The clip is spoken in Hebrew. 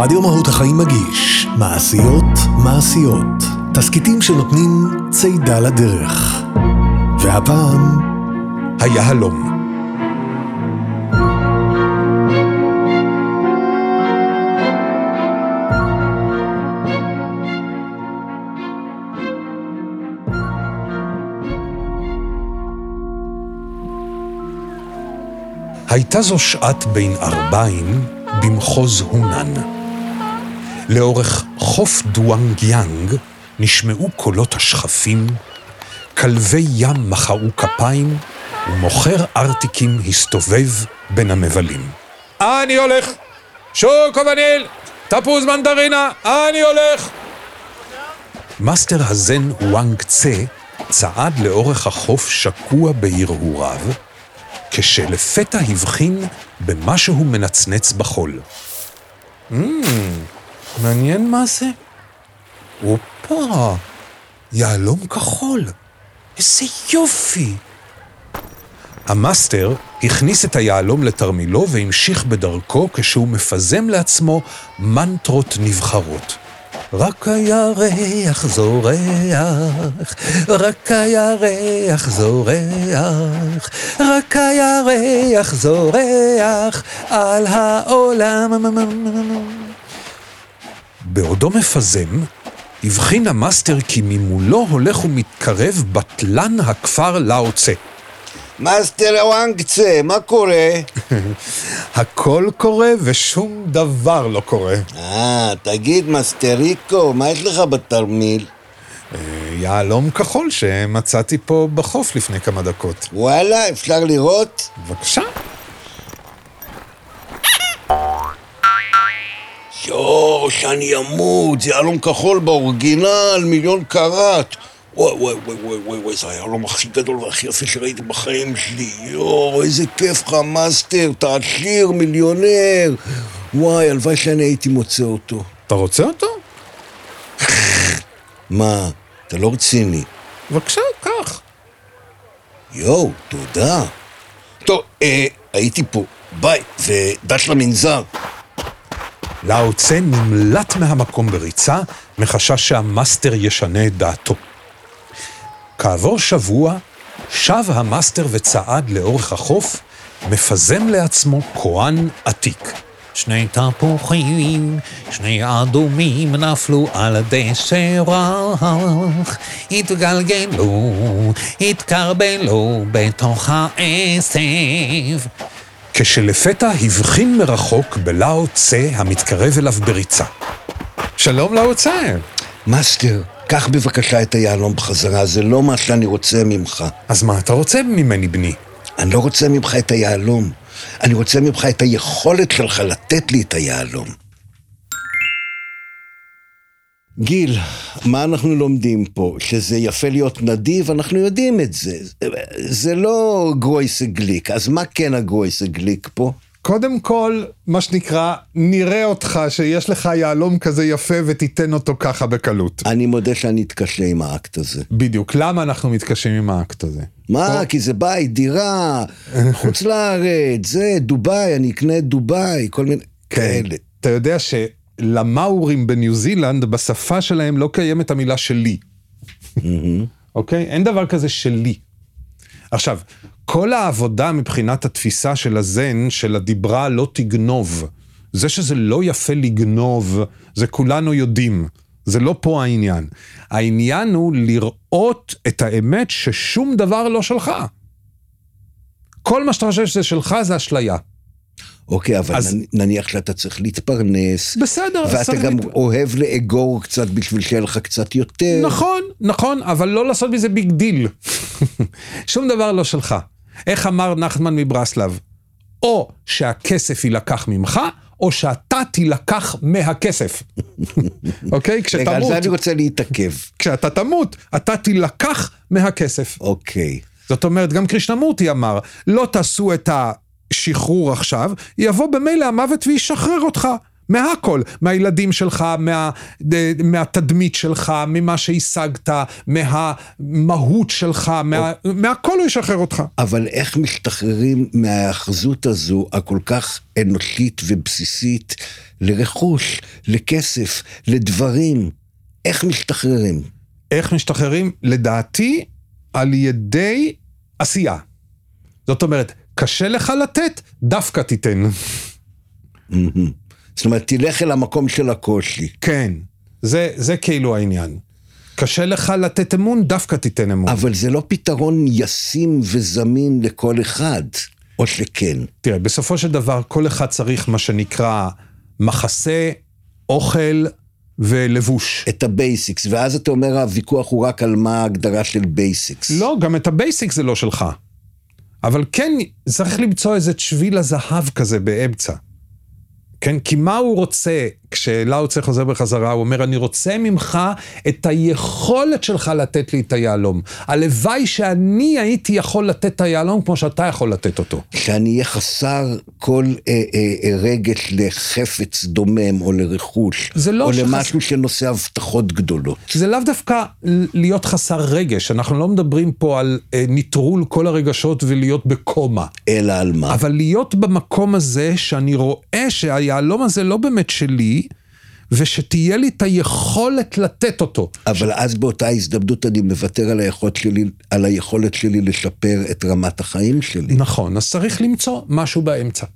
רדיו מהות החיים מגיש מעשיות מעשיות. תסכיתים שנותנים צידה לדרך. והפעם, היהלום. הייתה זו שעת בין ערביים במחוז הונן. לאורך חוף דואנג יאנג נשמעו קולות השחפים, כלבי ים מחאו כפיים, ומוכר ארטיקים הסתובב בין המבלים. אני הולך! שוקו וניל! תפוז מנדרינה! אני הולך! מאסטר הזן וואנג צה צעד לאורך החוף שקוע בהרהוריו, כשלפתע הבחין במשהו מנצנץ בחול. Mm, מעניין מה זה. הופה, יהלום כחול. איזה יופי. המאסטר הכניס את היהלום לתרמילו והמשיך בדרכו כשהוא מפזם לעצמו מנטרות נבחרות. רק הירח זורח, רק הירח זורח, רק הירח זורח על העולם. בעודו מפזם, הבחין המאסטר כי ממולו הולך ומתקרב בטלן הכפר לאוצה. מאסטר וואנגצה, מה קורה? הכל קורה ושום דבר לא קורה. אה, תגיד, מאסטריקו, מה יש לך בתרמיל? אה, יהלום כחול שמצאתי פה בחוף לפני כמה דקות. וואלה, אפשר לראות? בבקשה. שאני אמות, זה יהלום כחול באורגינל, מיליון קראט. וואי וואי וואי וואי וואי וואי, זה היהלום הכי גדול והכי יפה שראיתי בחיים שלי. יואו, איזה כיף לך, מאסטר, אתה עשיר, מיליונר. וואי, הלוואי שאני הייתי מוצא אותו. אתה רוצה אותו? מה, אתה לא רציני. בבקשה, קח. יואו, תודה. טוב, אה, הייתי פה. ביי, ודש למנזר. לאוצה נמלט מהמקום בריצה, מחשש שהמאסטר ישנה את דעתו. כעבור שבוע, שב המאסטר וצעד לאורך החוף, מפזם לעצמו קואן עתיק. שני תפוחים, שני אדומים נפלו על הדשא רך, התגלגלו, התכרבלו בתוך העשב. כשלפתע הבחין מרחוק בלאו צה המתקרב אליו בריצה. שלום לאו צה. מאסטר, קח בבקשה את היהלום בחזרה, זה לא מה שאני רוצה ממך. אז מה אתה רוצה ממני, בני? אני לא רוצה ממך את היהלום. אני רוצה ממך את היכולת שלך לתת לי את היהלום. גיל, מה אנחנו לומדים פה? שזה יפה להיות נדיב, אנחנו יודעים את זה. זה לא גרויסה גליק, אז מה כן הגרויסה גליק פה? קודם כל, מה שנקרא, נראה אותך שיש לך יהלום כזה יפה ותיתן אותו ככה בקלות. אני מודה שאני אתקשה עם האקט הזה. בדיוק, למה אנחנו מתקשים עם האקט הזה? מה? כי זה בית, דירה, חוץ לארץ, זה, דובאי, אני אקנה דובאי, כל מיני כאלה. אתה יודע שלמאורים בניו זילנד, בשפה שלהם לא קיימת המילה שלי. אוקיי? אין דבר כזה שלי. עכשיו, כל העבודה מבחינת התפיסה של הזן, של הדיברה לא תגנוב. זה שזה לא יפה לגנוב, זה כולנו יודעים. זה לא פה העניין. העניין הוא לראות את האמת ששום דבר לא שלך. כל מה שאתה חושב שזה שלך זה אשליה. אוקיי, אבל אז- נניח שאתה צריך להתפרנס. בסדר, ואתה גם להת- אוהב לאגור קצת בשביל שיהיה לך קצת יותר. נכון, נכון, אבל לא לעשות מזה big deal. שום דבר לא שלך. איך אמר נחמן מברסלב? או שהכסף יילקח ממך, או שאתה תילקח מהכסף. אוקיי? רגע, על כשתמות, זה אני רוצה להתעכב. כשאתה תמות, אתה תילקח מהכסף. אוקיי. זאת אומרת, גם קרישנמורטי אמר, לא תעשו את השחרור עכשיו, יבוא במילא המוות וישחרר אותך. מהכל, מהילדים שלך, מה, מהתדמית שלך, ממה שהשגת, מהמהות שלך, מה, מהכל הוא ישחרר אותך. אבל איך משתחררים מההאחזות הזו, הכל כך אנושית ובסיסית, לרכוש, לכסף, לדברים? איך משתחררים? איך משתחררים? לדעתי, על ידי עשייה. זאת אומרת, קשה לך לתת, דווקא תיתן. זאת אומרת, תלך אל המקום של הקושי. כן, זה, זה כאילו העניין. קשה לך לתת אמון, דווקא תיתן אמון. אבל זה לא פתרון ישים וזמין לכל אחד, או שכן. תראה, בסופו של דבר, כל אחד צריך מה שנקרא מחסה, אוכל ולבוש. את ה basics, ואז אתה אומר, הוויכוח הוא רק על מה ההגדרה של basics. לא, גם את ה basics זה לא שלך. אבל כן, צריך למצוא איזה שביל הזהב כזה באמצע. כן? כי מה הוא רוצה, כשלאו צה חוזר בחזרה, הוא אומר, אני רוצה ממך את היכולת שלך לתת לי את היהלום. הלוואי שאני הייתי יכול לתת את היהלום כמו שאתה יכול לתת אותו. שאני אהיה חסר כל אה, אה, אה, רגש לחפץ דומם או לרכוש, לא או שחס... למשהו שנושא הבטחות גדולות. זה לאו דווקא להיות חסר רגש, אנחנו לא מדברים פה על אה, נטרול כל הרגשות ולהיות בקומה. אלא על מה? אבל להיות במקום הזה שאני רואה שהיהלום הזה לא באמת שלי, ושתהיה לי את היכולת לתת אותו. אבל אז באותה הזדמנות אני מוותר על היכולת שלי, על היכולת שלי לשפר את רמת החיים שלי. נכון, אז צריך למצוא משהו באמצע.